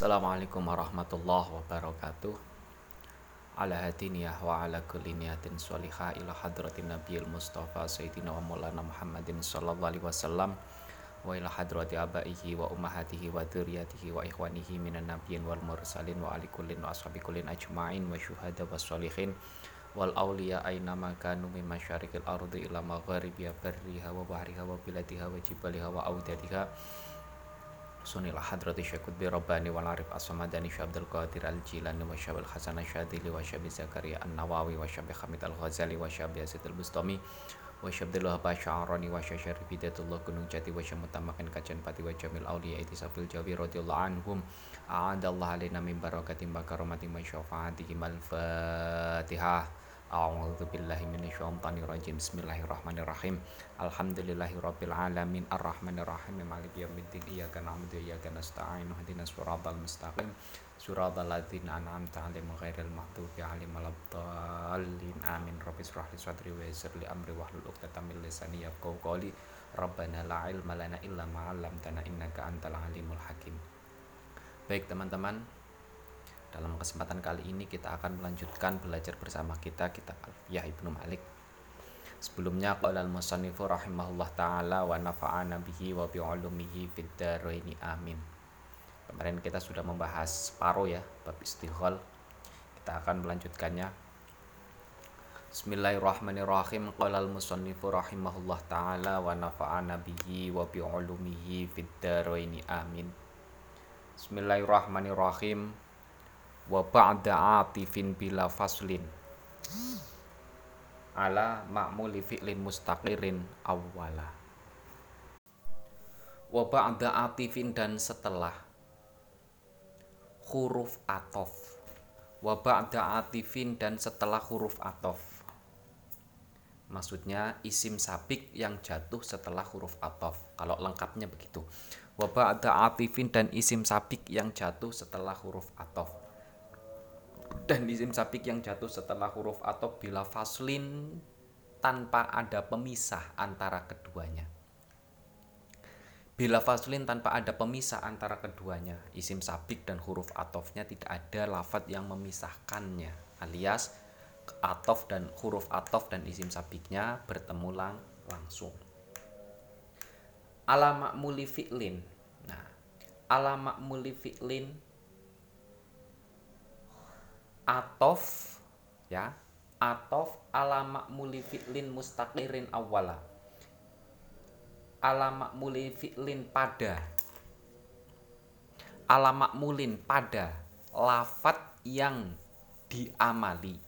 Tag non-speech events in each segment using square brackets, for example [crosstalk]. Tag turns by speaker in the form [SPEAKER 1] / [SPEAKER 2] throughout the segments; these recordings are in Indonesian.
[SPEAKER 1] Assalamualaikum warahmatullahi wabarakatuh. Ala hadiniyah wa ala kulli niyatin sholihah ila hadratin nabiyil mustafa sayyidina wa maulana muhammadin sallallahu alaihi wasallam wa ila hadrati abaihi wa ummahatihi wa dzurriyyatihi wa ikhwanihi minan nabiyyin wal mursalin wa ali kullin wa ashabi kullin ajma'in wa syuhada wa sholihin wal awliya aina makanu min masyariqil ardi ila magharibiha barriha wa bahriha wa biladiha wa jibaliha wa audadiha حسن إلى الشيخ شيخ قطبي رباني والعارف الصمداني شاب عبد القادر الجيلاني وشاب الحسن الشاذلي وشاب زكريا النواوي وشاب حميد الغزالي وشاب ياسد البسطامي وشاب الله باشا عراني وشاب شريف هداية الله كنون جاتي وشاب متمكن كجن باتي وجميل أولياء إتساف الجوي رضي الله عنهم. أعاد الله علينا من بركة ما كرمة شفاعتهم. الفاتحة. Billahi minasyaitonir rajim. Bismillahirrahmanirrahim. Alhamdulillahi rabbil alamin arrahmanir rahim maliki yaumiddin iyyaka na'budu wa iyyaka nasta'in ihdinas siratal mustaqim siratal ladzina an'amta 'alaihim ghairil maghdubi 'alaihim waladdallin. Amin. Rabbi israh li sadri wa yassir li amri wahlul 'uqdatam min lisani yafqahu qawli. Rabbana la ilma lana illa ma 'allamtana innaka antal alimul hakim. Baik teman-teman, dalam kesempatan kali ini kita akan melanjutkan belajar bersama kita kitab Alfiyah Ibnu Malik. Sebelumnya qala al-musannifu rahimahullah taala wa nafa'ana bihi wa bi ulumihi fid amin. Kemarin kita sudah membahas separuh ya bab istighol. Kita akan melanjutkannya. Bismillahirrahmanirrahim. Qala al-musannifu rahimahullah taala wa nafa'ana bihi wa bi ulumihi fid amin. Bismillahirrahmanirrahim wa ba'da atifin bila faslin. Ala ma'muli fi'lin mustaqirin awwala. Wa ba'da atifin dan setelah. Huruf atof. Wa ba'da atifin dan setelah huruf atof. Maksudnya isim sabik yang jatuh setelah huruf atof. Kalau lengkapnya begitu. Wa ba'da atifin dan isim sabik yang jatuh setelah huruf atof dan isim sabik yang jatuh setelah huruf atau bila faslin tanpa ada pemisah antara keduanya. Bila faslin tanpa ada pemisah antara keduanya, isim sabik dan huruf atofnya tidak ada lafat yang memisahkannya, alias atof dan huruf atof dan isim sabiknya bertemu lang langsung. Alamak muli fi'lin. Nah, alamak muli fi'lin atof ya. Atof ala makmuli fi'lin mustaqirin awala ala makmuli fi'lin pada. Ala makmulin pada. Lafat yang diamali.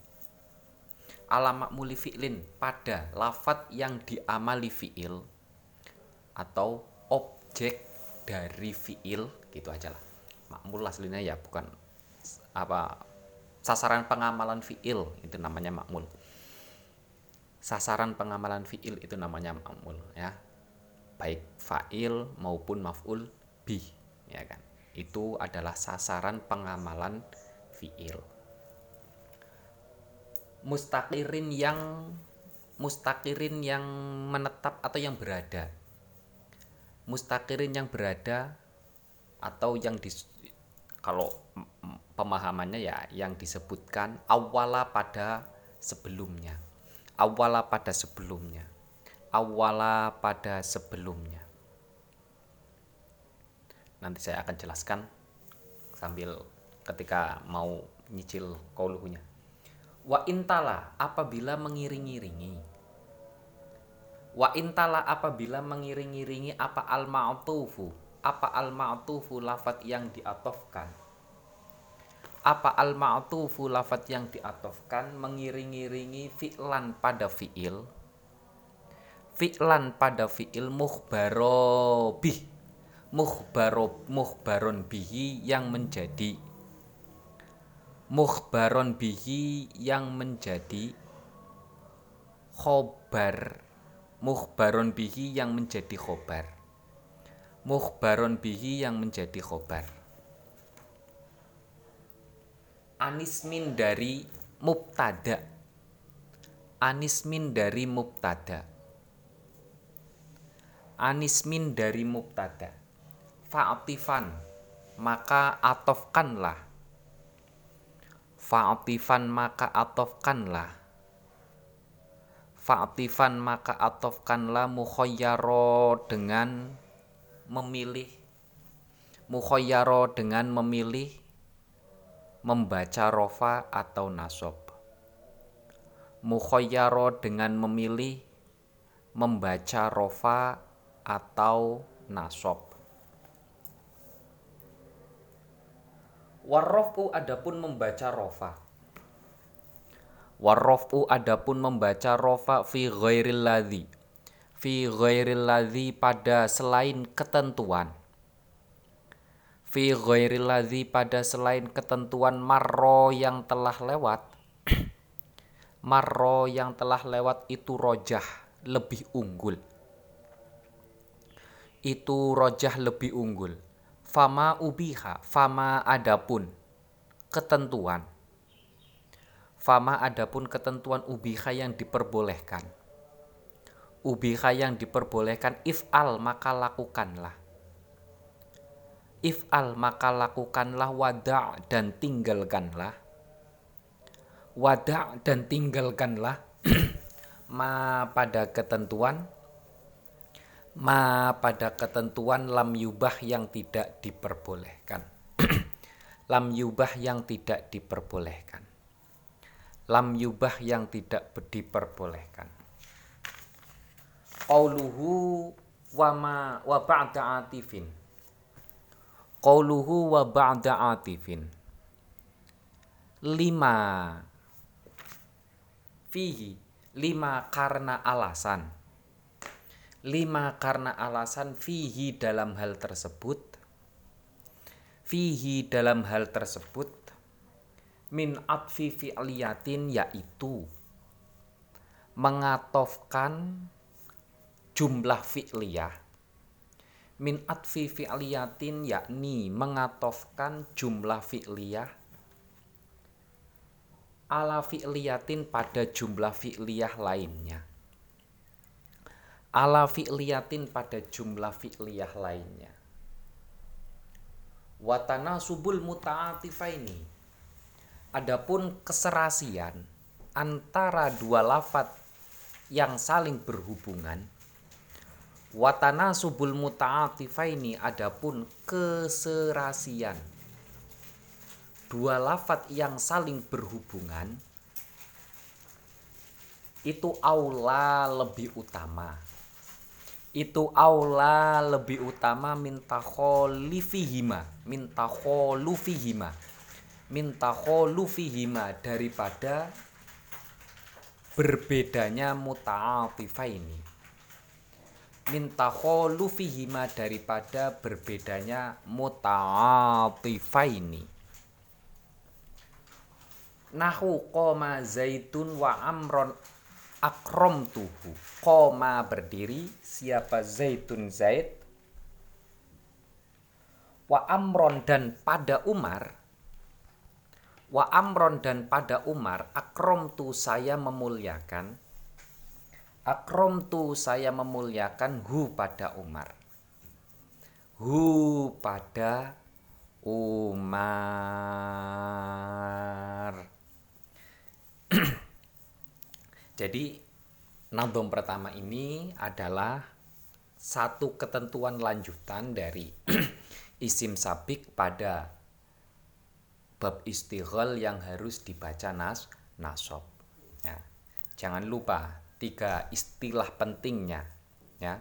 [SPEAKER 1] Ala makmuli fi'lin pada. Lafat yang diamali fi'il. Atau objek dari fi'il gitu aja lah. Makmul aslinya ya bukan apa sasaran pengamalan fiil itu namanya makmul. Sasaran pengamalan fiil itu namanya makmul ya. Baik fa'il maupun maf'ul bi ya kan. Itu adalah sasaran pengamalan fiil. Mustaqirin yang mustaqirin yang menetap atau yang berada. Mustaqirin yang berada atau yang di kalau pemahamannya ya yang disebutkan awala pada sebelumnya. Awala pada sebelumnya. Awala pada sebelumnya. Nanti saya akan jelaskan sambil ketika mau nyicil kauluhunya wa intala apabila mengiring-iringi. Wa intala apabila mengiring-iringi apa al ma'tufu apa al ma'tufu lafat yang diatofkan apa al ma'tufu lafat yang diatofkan mengiring-iringi fi'lan pada fi'il? Fi'lan pada fi'il mukhbaro bih mukhbaro mukhbaron bihi yang menjadi. Mukhbaron bihi yang menjadi khobar. Mukhbaron bihi yang menjadi khobar. Mukhbaron bihi yang menjadi khobar anismin dari mubtada. Anismin dari mubtada. Anismin dari mubtada. Fa'atifan maka atofkanlah. Fa'atifan maka atofkanlah. Fa'atifan maka atofkanlah mukhayyaro dengan memilih. Mukhayyaro dengan memilih membaca rofa atau nasob mukhayyaro dengan memilih membaca rofa atau nasob Warrofu adapun membaca rofa. Warrofu adapun membaca rofa fi ghairil ladhi. Fi ghairil ladhi pada selain ketentuan. Fi ghairil ladhi pada selain ketentuan marro yang telah lewat. [clears throat] marro yang telah lewat itu rojah lebih unggul. Itu rojah lebih unggul fama ubiha fama adapun ketentuan fama adapun ketentuan ubiha yang diperbolehkan ubiha yang diperbolehkan if'al maka lakukanlah if'al maka lakukanlah wada' dan tinggalkanlah wada' dan tinggalkanlah [clears throat] ma pada ketentuan ma pada ketentuan lam yubah yang tidak diperbolehkan. [clears throat] lam yubah yang tidak diperbolehkan. Lam yubah yang tidak diperbolehkan. Qauluhu wa ma wa ba'da atifin. Qauluhu wa ba'da atifin. Lima. Fihi. Lima karena alasan. Lima karena alasan fihi dalam hal tersebut. Fihi dalam hal tersebut Min atfi fi'liyatin yaitu Mengatofkan jumlah fi'liyah Min atfi fi'liyatin yakni mengatofkan jumlah fi'liyah Ala fi'liyatin pada jumlah fi'liyah lainnya ala fi'liyatin pada jumlah fi'liyah lainnya. Watana subul muta'atifaini. Adapun keserasian antara dua lafat yang saling berhubungan watana subul muta'atifaini adapun keserasian. Dua lafat yang saling berhubungan itu aula lebih utama. Itu aula lebih utama minta kholifihima minta kholufihima. Minta kholufihima daripada berbedanya ini minta kholufihima daripada berbedanya ini nahu koma zaitun wa amron akrom tuhu koma berdiri siapa zaitun zaid wa amron dan pada umar. Wa amron dan pada umar akrom tu saya memuliakan akrom tu saya memuliakan hu pada umar hu pada umar [clears throat] Jadi nadom pertama ini adalah satu ketentuan lanjutan dari [clears throat] isim sabik pada bab istighol yang harus dibaca nas nasob. Ya. Jangan lupa tiga istilah pentingnya. Ya.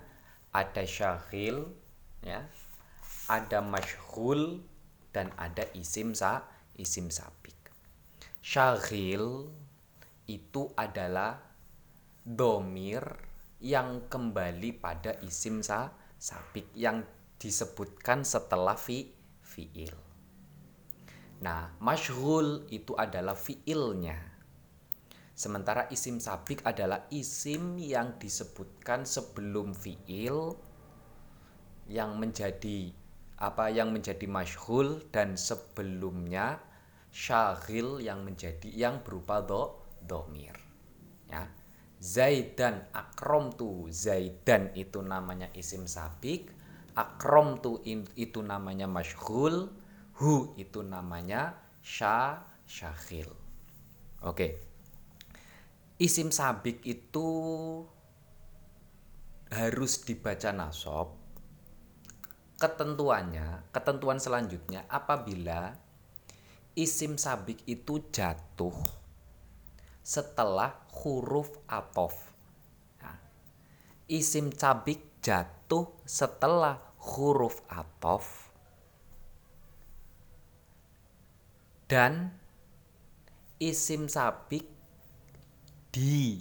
[SPEAKER 1] Ada syahil, ya. ada masyhul, dan ada isim sa isim sabik. Syahil itu adalah domir yang kembali pada isim sa sabik yang disebutkan setelah fi fiil. Nah, masyhul itu adalah fiilnya. Sementara isim sabik adalah isim yang disebutkan sebelum fiil yang menjadi apa yang menjadi masyhul dan sebelumnya syaghil yang menjadi yang berupa do domir ya. Zaidan akrom tu itu namanya isim sabik akrom tu itu namanya masyhul hu itu namanya sya syakhil. Oke isim sabik itu harus dibaca nasob ketentuannya ketentuan selanjutnya apabila isim sabik itu jatuh setelah huruf atof. Nah, isim sabik jatuh setelah huruf atof. Dan isim sabik di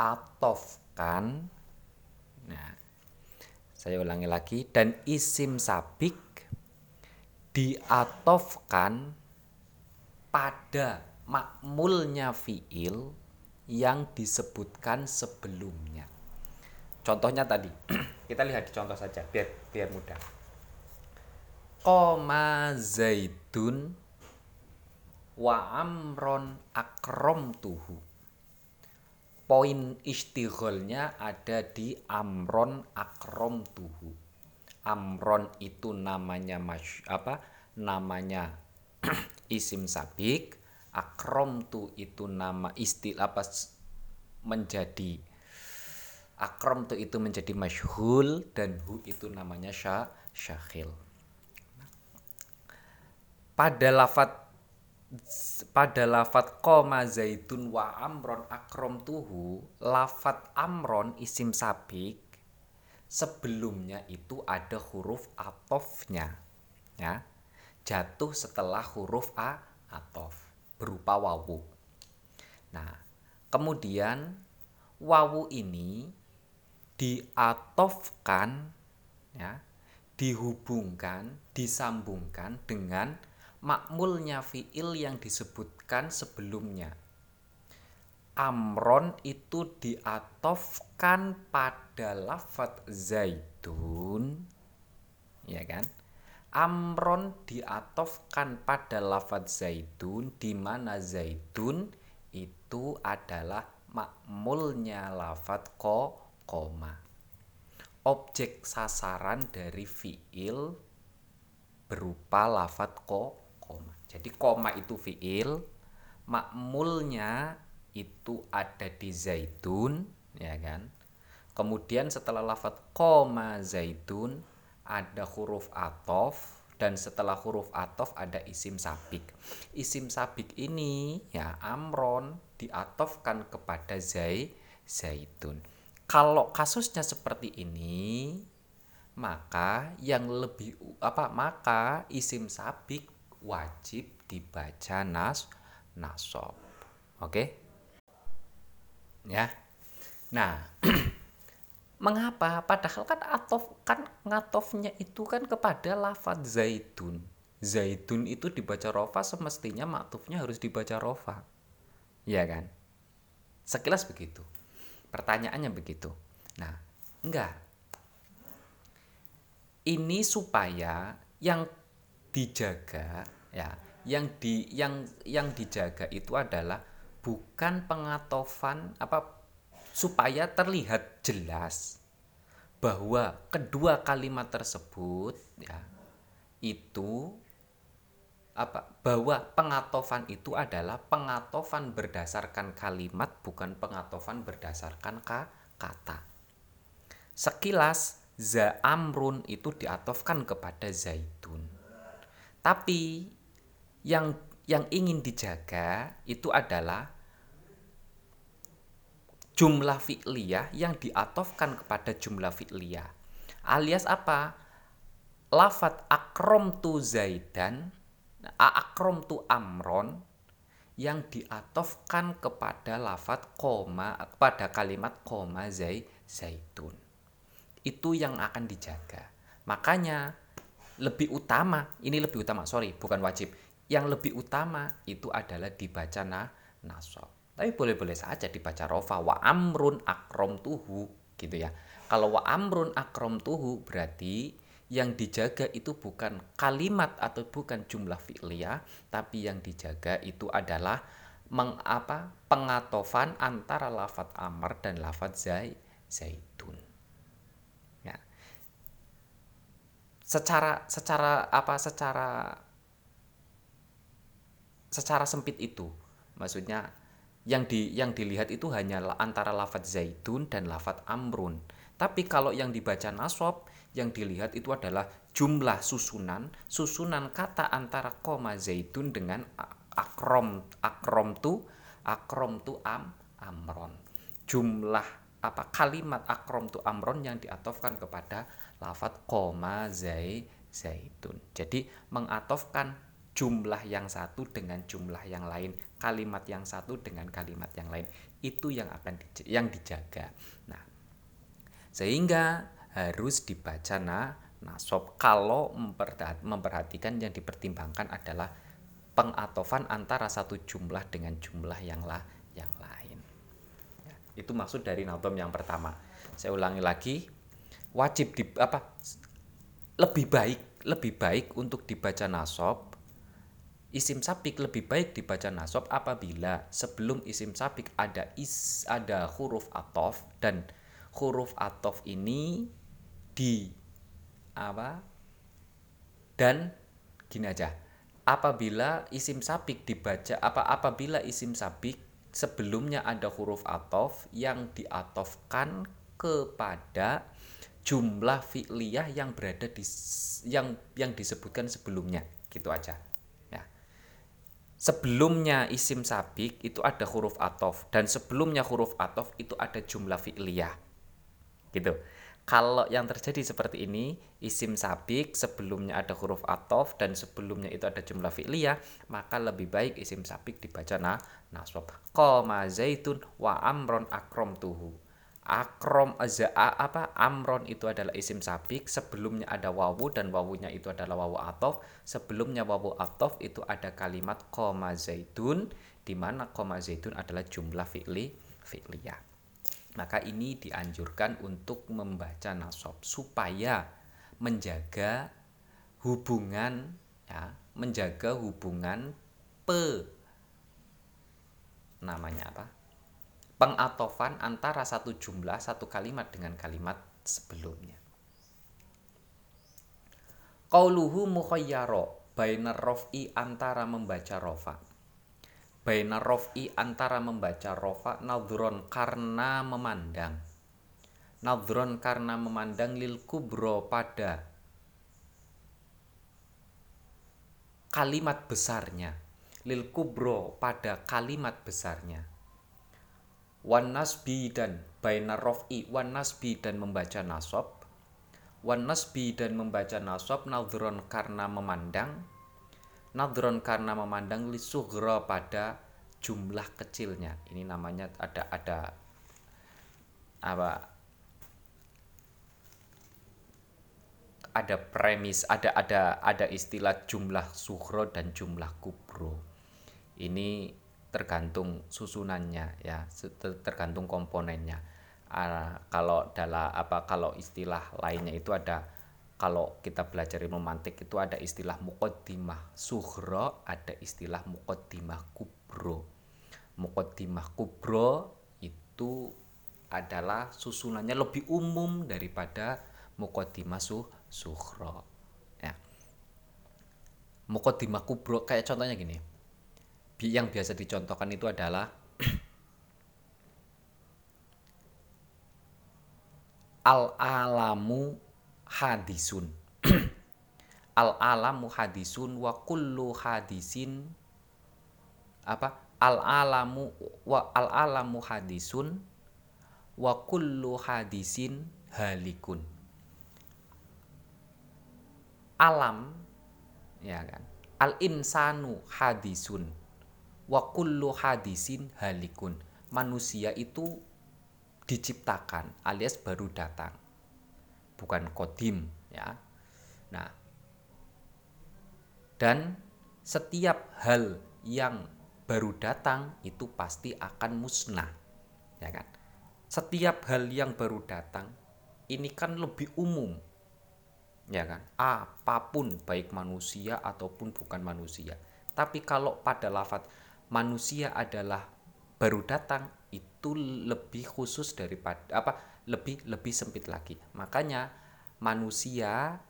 [SPEAKER 1] atofkan. Nah saya ulangi lagi. Dan isim sabik diatofkan pada makmulnya fiil yang disebutkan sebelumnya. Contohnya tadi. [clears throat] Kita lihat di contoh saja biar biar mudah. Koma zaidun wa amron akrom tuhu. Poin istigholnya ada di amron akrom tuhu. Amron itu namanya mas apa? Namanya [clears throat] isim sabik. Akrom tu itu nama istilah apa menjadi akrom tu itu menjadi masyhul dan hu itu namanya syah syakhil pada lafat pada lafat koma zaitun wa amron akrom tuhu lafat amron isim sabik sebelumnya itu ada huruf atofnya ya. Jatuh setelah huruf a atof berupa wawu. Nah kemudian wawu ini diatofkan ya dihubungkan disambungkan dengan makmulnya fiil yang disebutkan sebelumnya. Amron itu diatofkan pada lafat zaitun, ya kan? Amron diatofkan pada lafat zaitun, di mana zaitun itu adalah makmulnya lafat ko koma. Objek sasaran dari fiil berupa lafat ko. Jadi koma itu fiil, makmulnya itu ada di zaitun, ya kan? Kemudian setelah lafat koma zaitun ada huruf atof dan setelah huruf atof ada isim sabik. Isim sabik ini ya amron diatofkan kepada zai zaitun. Kalau kasusnya seperti ini, maka yang lebih apa maka isim sabik wajib dibaca nas nasob. Oke? Ya. Nah, [clears throat] mengapa? Padahal kan atof kan ngatofnya itu kan kepada lafadz zaitun. Zaitun itu dibaca rofa semestinya maktufnya harus dibaca rofa. Ya kan? Sekilas begitu. Pertanyaannya begitu. Nah, enggak. Ini supaya yang dijaga ya yang di yang yang dijaga itu adalah bukan pengatofan apa supaya terlihat jelas bahwa kedua kalimat tersebut ya itu apa bahwa pengatofan itu adalah pengatofan berdasarkan kalimat bukan pengatofan berdasarkan ka, kata. Sekilas za amrun itu diatofkan kepada zaitun tapi yang yang ingin dijaga itu adalah jumlah fi'liyah yang diatofkan kepada jumlah fi'liyah. Alias apa? Lafat akrom tu zaidan, akrom tu amron yang diatofkan kepada lafat koma pada kalimat koma zai zaitun. Itu yang akan dijaga. Makanya lebih utama ini lebih utama sorry bukan wajib. Yang lebih utama itu adalah dibaca na nasob tapi boleh-boleh saja dibaca rofa wa amrun akrom tuhu gitu ya. Kalau wa amrun akrom tuhu berarti yang dijaga itu bukan kalimat atau bukan jumlah fi'liyah tapi yang dijaga itu adalah mengapa pengatofan antara lafat amr dan lafat zai zaitun secara secara apa secara secara sempit itu. Maksudnya yang di yang dilihat itu hanya antara lafat zaitun dan lafat amrun. Tapi kalau yang dibaca nasab yang dilihat itu adalah jumlah susunan susunan kata antara koma zaitun dengan akrom akrom tu akrom tu am amron. Jumlah apa kalimat akrom tu amron yang diatofkan kepada lafat koma zai zaitun. Jadi mengatofkan jumlah yang satu dengan jumlah yang lain kalimat yang satu dengan kalimat yang lain. Itu yang akan di, yang dijaga. Nah sehingga harus dibaca na nasob kalau memperhatikan yang dipertimbangkan adalah pengatofan antara satu jumlah dengan jumlah yang lah yang lain. Ya, itu maksud dari nadom yang pertama. Saya ulangi lagi wajib di apa lebih baik lebih baik untuk dibaca nasob isim sabik lebih baik dibaca nasob apabila sebelum isim sabik ada is ada huruf atof dan huruf atof ini di apa dan gini aja. Apabila isim sabik dibaca apa apabila isim sabik sebelumnya ada huruf atof yang diatofkan kepada jumlah fi'liyah yang berada di yang yang disebutkan sebelumnya. Gitu aja. Ya. Sebelumnya isim sabik itu ada huruf atof dan sebelumnya huruf atof itu ada jumlah fi'liyah. Gitu. Kalau yang terjadi seperti ini, isim sabik sebelumnya ada huruf atof dan sebelumnya itu ada jumlah fi'liyah, maka lebih baik isim sabik dibaca na nasab. Qoma zaitun wa amron akrom tuhu. Akrom azaa apa amron itu adalah isim sabik. Sebelumnya ada wawu dan wawunya itu adalah wawu atof. Sebelumnya wawu atof itu ada kalimat koma zaitun di mana koma zaitun adalah jumlah fi'li fi'liyah. Maka ini dianjurkan untuk membaca nasab supaya menjaga hubungan ya menjaga hubungan pe namanya apa pengatofan antara satu jumlah satu kalimat dengan kalimat sebelumnya. Qauluhu mukhayyaro bainar rof'i antara membaca rofa baina rofi antara membaca rofa nadron karena memandang. Nadron karena memandang lil kubro pada kalimat besarnya. Lil kubro pada kalimat besarnya wan nasbi dan baina rofi wan nasbi dan membaca nasob wan nasbi dan membaca nasob nadron karena memandang. Nadron karena memandang lisughra pada jumlah kecilnya. Ini namanya ada ada apa? Ada premis ada ada ada istilah jumlah sughro dan jumlah kubro. Ini tergantung susunannya ya tergantung komponennya uh, kalau dalam apa kalau istilah lainnya itu ada kalau kita belajar ilmu mantik itu ada istilah muqaddimah sughra, ada istilah muqaddimah kubro. Muqaddimah kubro itu adalah susunannya lebih umum daripada muqaddimah suh sughra. Ya. Muqaddimah kubro kayak contohnya gini. Yang biasa dicontohkan itu adalah [clears throat] al-alamu hadisun. [clears throat] Al alamu hadisun wa kullu hadisin apa? Al alamu wa al alamu hadisun wa kullu hadisin halikun. Alam ya kan? Al insanu hadisun wa kullu hadisin halikun manusia itu diciptakan alias baru datang bukan kodim ya. Nah, dan setiap hal yang baru datang itu pasti akan musnah, ya kan? Setiap hal yang baru datang ini kan lebih umum, ya kan? Apa pun baik manusia ataupun bukan manusia. Tapi kalau pada lafat manusia adalah baru datang itu lebih khusus daripada apa lebih lebih sempit lagi. Makanya manusia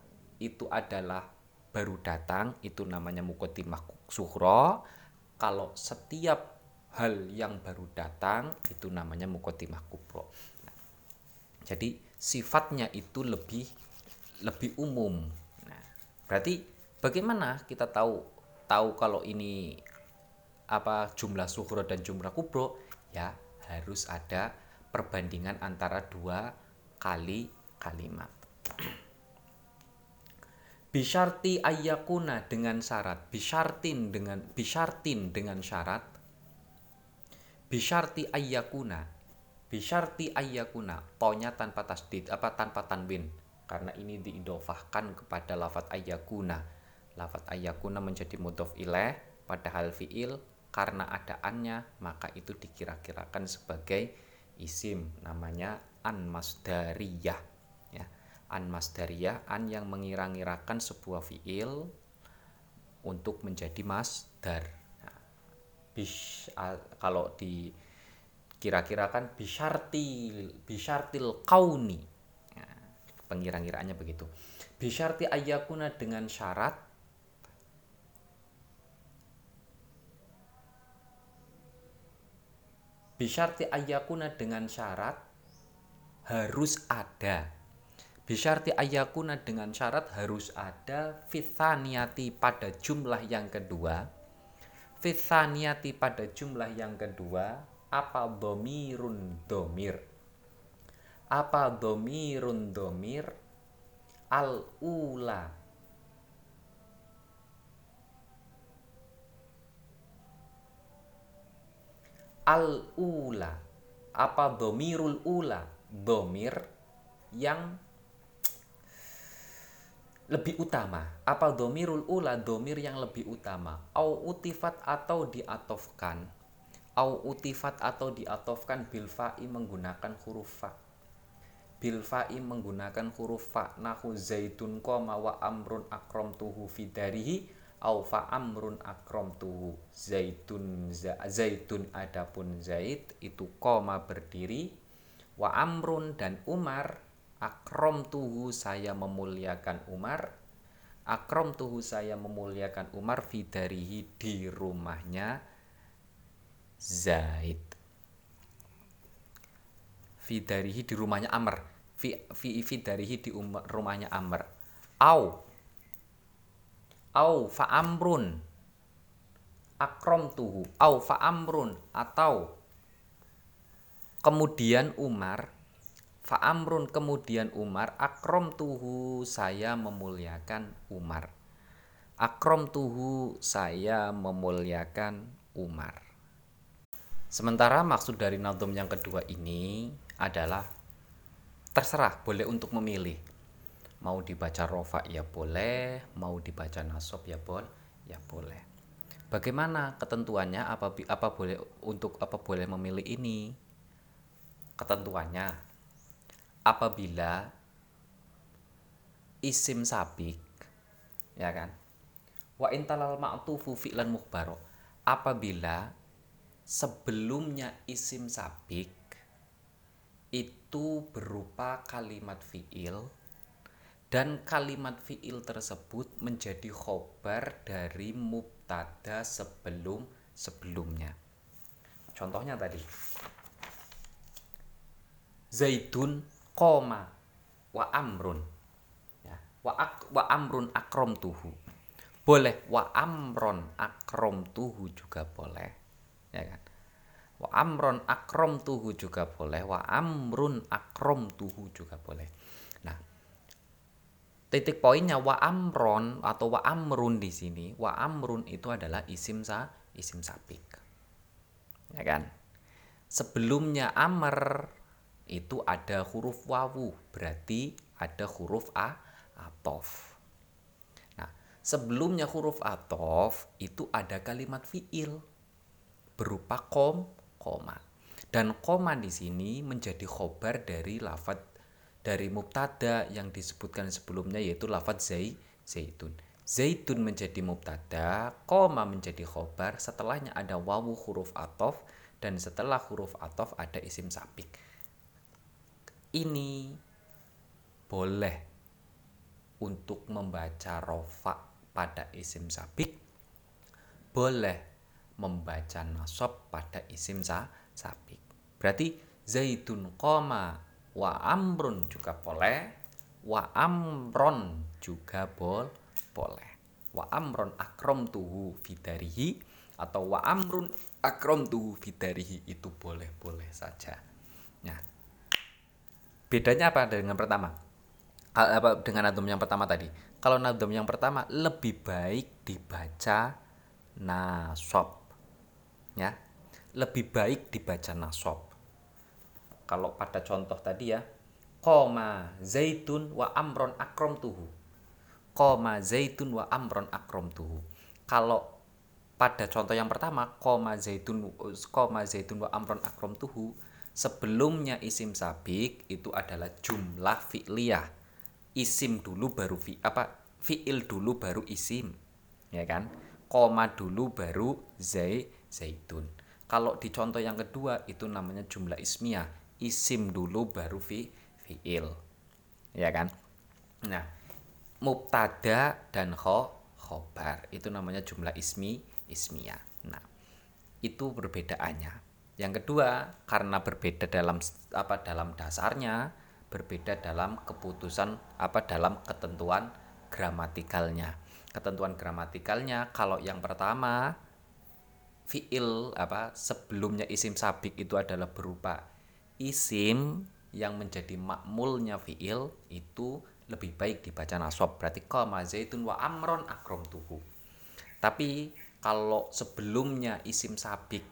[SPEAKER 1] itu adalah baru datang itu namanya mukotimah suhro kalau setiap hal yang baru datang itu namanya mukotimah kubro. Nah, jadi sifatnya itu lebih lebih umum. Nah, berarti bagaimana kita tahu tahu kalau ini apa jumlah suhro dan jumlah kubro ya harus ada perbandingan antara dua kali kalimat. Bisharti ayakuna dengan syarat Bishartin dengan Bishartin dengan syarat. Bisharti ayakuna Bisharti ayakuna Tonya tanpa tasdid apa tanpa tanwin. Karena ini diidofahkan kepada lafat ayakuna Lafat ayakuna menjadi mudhof ilaih Padahal fi'il karena adaannya Maka itu dikira-kirakan sebagai isim Namanya an masdariyah an masdariyah an yang mengira-ngirakan sebuah fiil untuk menjadi masdar. Nah, bis kalau di kira-kirakan bisyartil bisyartil kauni. Nah, pengira-ngiraannya begitu. Bisyarti ayakuna dengan syarat bisyarti ayakuna dengan syarat harus ada Bisyarti ayakuna dengan syarat harus ada fitaniati pada jumlah yang kedua. Fitaniati pada jumlah yang kedua apa domirun domir. Apa domirun domir al ula al ula apa domirul ula? Domir yang lebih utama. Apa domirul ula? Domir yang lebih utama. Au utifat atau diatofkan. Au utifat atau diatofkan bil fa'i menggunakan huruf fa. Bil fa'i menggunakan huruf fa. Nahu zaitun koma wa amrun akrom tuhu fidarihi au fa amrun akrom tuhu zaitun za, zaitun adapun zait itu koma berdiri. Wa amrun dan umar akrom tuhu saya memuliakan Umar. Akrom tuhu saya memuliakan Umar fidarihi di rumahnya Zaid. Fidarihi di rumahnya Amr. Fi, fi fidarihi di umar, rumahnya Amr. Au au fa amrun akrom tuhu au fa amrun atau kemudian Umar Fa'amrun kemudian Umar akrom tuhu saya memuliakan Umar. Akrom tuhu saya memuliakan Umar. Sementara maksud dari nadom yang kedua ini adalah terserah boleh untuk memilih. Mau dibaca rofa ya boleh, mau dibaca nasob ya bol, ya boleh. Bagaimana ketentuannya apa apa boleh untuk apa boleh memilih ini? Ketentuannya apabila isim sabik ya kan wa intalal ma'tufu fi'lan mukhbaro apabila sebelumnya isim sabik itu berupa kalimat fi'il dan kalimat fi'il tersebut menjadi khobar dari mubtada sebelum sebelumnya. Contohnya tadi. Zaidun koma wa amrun. Ya wa ak, wa amrun akrom tuhu boleh wa amron akrom tuhu juga boleh. Ya kan? Wa amron akrom tuhu juga boleh wa amrun akrom tuhu juga boleh titik poinnya wa amron atau wa amrun di sini wa amrun itu adalah isim sa isim sapik. Ya kan? Sebelumnya amr itu ada huruf wawu berarti ada huruf a atof. Nah sebelumnya huruf atof itu ada kalimat fiil berupa kom koma. Dan koma di sini menjadi khobar dari lafat dari mubtada yang disebutkan sebelumnya yaitu lafat zai zaitun. Zaitun menjadi mubtada koma menjadi khobar setelahnya ada wawu huruf atof dan setelah huruf atof ada isim sapik. Ini boleh untuk membaca rofa pada isim sabik boleh membaca nasab pada isim sa sabik berarti zaitun koma wa amrun juga boleh. Wa amron juga bol boleh. Wa amron akrom tuhu fidarihi atau wa amrun akrom tuhu fidarihi itu boleh boleh saja. Nah bedanya apa dengan pertama? Apa dengan nadum yang pertama tadi? Kalau nadum yang pertama lebih baik dibaca nasob ya. Lebih baik dibaca nasob kalau pada contoh tadi ya koma zaitun wa amron akrom tuhu. Koma zaitun wa amron akrom tuhu. Kalau pada contoh yang pertama koma zaitun koma zaitun wa amron akrom tuhu sebelumnya isim sabik itu adalah jumlah fi'liyah. Isim dulu baru fi apa fi'il dulu baru isim ya kan? Koma dulu baru zai zaitun. Kalau di contoh yang kedua itu namanya jumlah ismiyah isim dulu baru fi fiil. Ya kan? Nah mubtada dan kho khobar. Itu namanya jumlah ismi ismiyah. Nah itu perbedaannya. Yang kedua karena berbeda dalam apa dalam dasarnya berbeda dalam keputusan apa dalam ketentuan gramatikalnya ketentuan gramatikalnya kalau yang pertama fiil apa sebelumnya isim sabik itu adalah berupa isim yang menjadi makmulnya fiil itu lebih baik dibaca nasab. Berarti kama zaitun wa amron akrom tuhu tapi kalau sebelumnya isim sabik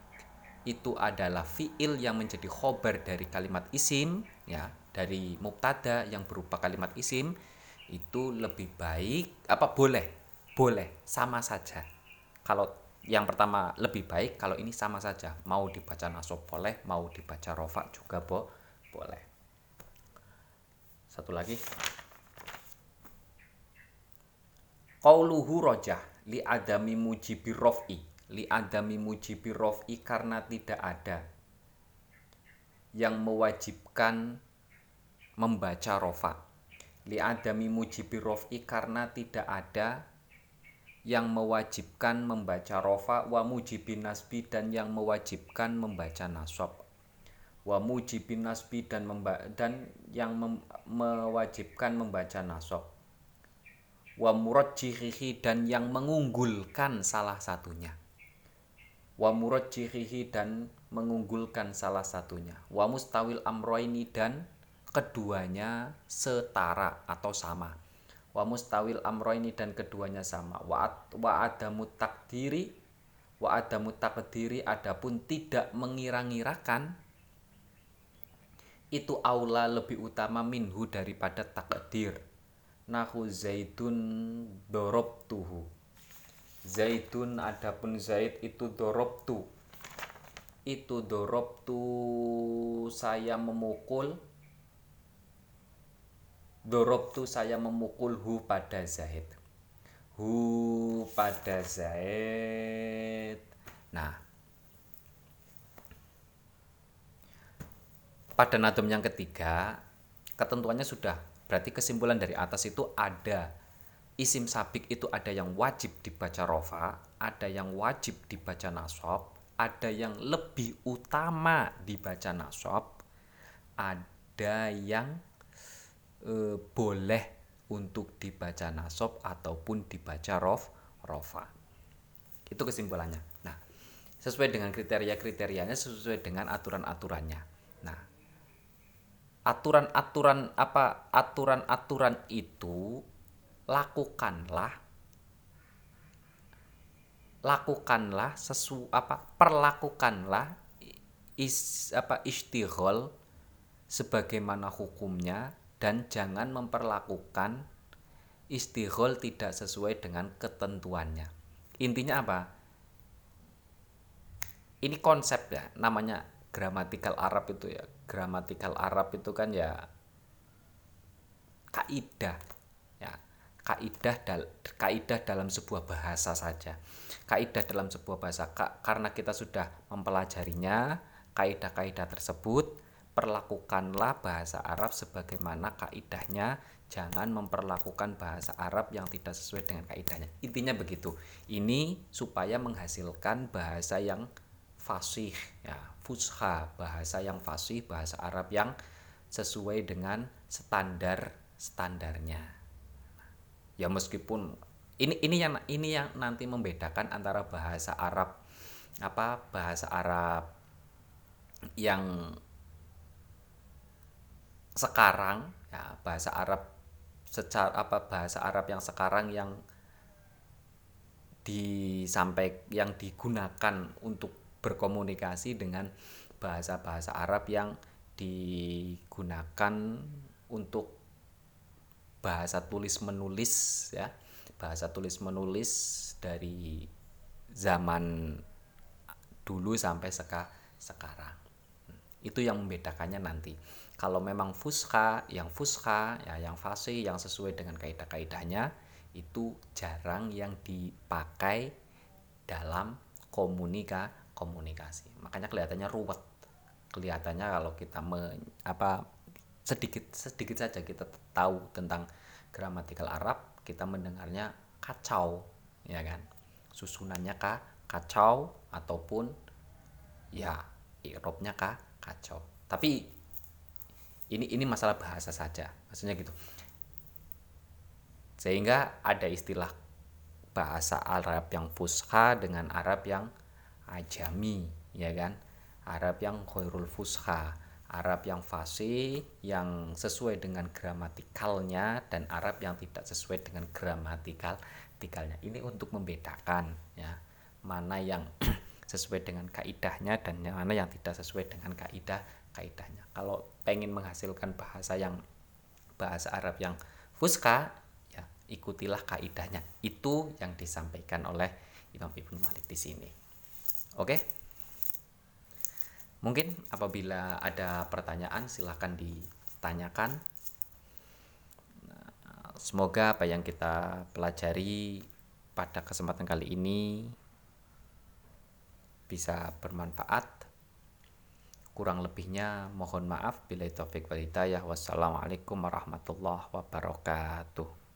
[SPEAKER 1] itu adalah fiil yang menjadi khobar dari kalimat isim ya dari mubtada yang berupa kalimat isim itu lebih baik apa boleh boleh sama saja. Kalau yang pertama lebih baik kalau ini sama saja. Mau dibaca nasab boleh mau dibaca rofa juga bo boleh. Satu lagi. Qauluhu rojah li adami mujibi rof'i. Li adami mujibi rof'i karena tidak ada yang mewajibkan membaca rofa li adami mujibi rof'i karena tidak ada yang mewajibkan membaca rofa wa mujibin nasbi dan yang mewajibkan membaca nasab. Wa mujibin nasbi dan memba dan yang mem mewajibkan membaca nasab. Wa murajjihihi dan yang mengunggulkan salah satunya. Wa murajjihihi dan mengunggulkan salah satunya. Wa mustawil amroini dan keduanya setara atau sama wa mustawil amroini dan keduanya sama. Wa wa adamu takdiri wa adamu takdiri adapun tidak mengira-ngirakan itu aula lebih utama minhu daripada takdir. Nahu zaitun dorob tuhu zaitun adapun zaid itu dorob tu itu dorob tu saya memukul dorob tu saya memukul hu pada zaid hu pada zaid nah. Pada nadum yang ketiga ketentuannya sudah. Berarti kesimpulan dari atas itu ada. Isim sabik itu ada yang wajib dibaca rofa ada yang wajib dibaca nasab ada yang lebih utama dibaca nasab ada yang e, boleh untuk dibaca nasab ataupun dibaca rof rofa. Itu kesimpulannya. Nah sesuai dengan kriteria kriterianya sesuai dengan aturan aturannya nah aturan-aturan apa aturan-aturan itu lakukanlah lakukanlah sesu apa perlakukanlah is apa istighol sebagaimana hukumnya dan jangan memperlakukan istighol tidak sesuai dengan ketentuannya. Intinya apa? Ini konsep ya namanya gramatikal Arab itu ya. Gramatikal Arab itu kan ya kaidah ya. Kaidah dal kaidah dalam sebuah bahasa saja. Kaidah dalam sebuah bahasa Ka karena kita sudah mempelajarinya kaidah-kaidah tersebut perlakukanlah bahasa Arab sebagaimana kaidahnya jangan memperlakukan bahasa Arab yang tidak sesuai dengan kaidahnya. Intinya begitu. Ini supaya menghasilkan bahasa yang fasih ya, fusha, bahasa yang fasih, bahasa Arab yang sesuai dengan standar standarnya. Ya meskipun ini ini yang ini yang nanti membedakan antara bahasa Arab apa bahasa Arab yang sekarang ya bahasa Arab secara apa bahasa Arab yang sekarang yang disampaikan yang digunakan untuk berkomunikasi dengan bahasa-bahasa Arab yang digunakan untuk bahasa tulis menulis ya bahasa tulis menulis dari zaman dulu sampai seka, sekarang. Itu yang membedakannya nanti kalau memang fusha yang fusha ya yang fasih yang sesuai dengan kaidah-kaidahnya itu jarang yang dipakai dalam komunika komunikasi. Makanya kelihatannya ruwet. Kelihatannya kalau kita me, apa sedikit sedikit saja kita tahu tentang gramatikal Arab kita mendengarnya kacau ya kan? Susunannya kah kacau ataupun ya irobnya kah kacau. Tapi ini ini masalah bahasa saja maksudnya gitu. Sehingga ada istilah bahasa Arab yang fusha dengan Arab yang ajami ya kan? Arab yang khairul fusha Arab yang fasih yang sesuai dengan gramatikalnya dan Arab yang tidak sesuai dengan gramatikal tikalnya. Ini untuk membedakan ya. Mana yang [clears throat] sesuai dengan kaidahnya dan mana yang tidak sesuai dengan kaidah kaidahnya kalau pengen menghasilkan bahasa yang bahasa Arab yang fuska ya ikutilah kaidahnya. Itu yang disampaikan oleh Imam Ibnu Malik di sini. Oke? Mungkin apabila ada pertanyaan silahkan ditanyakan. Nah, semoga apa yang kita pelajari pada kesempatan kali ini bisa bermanfaat Kurang lebihnya mohon maaf bila taufik wal hidayah. Wassalamualaikum warahmatullahi wabarakatuh.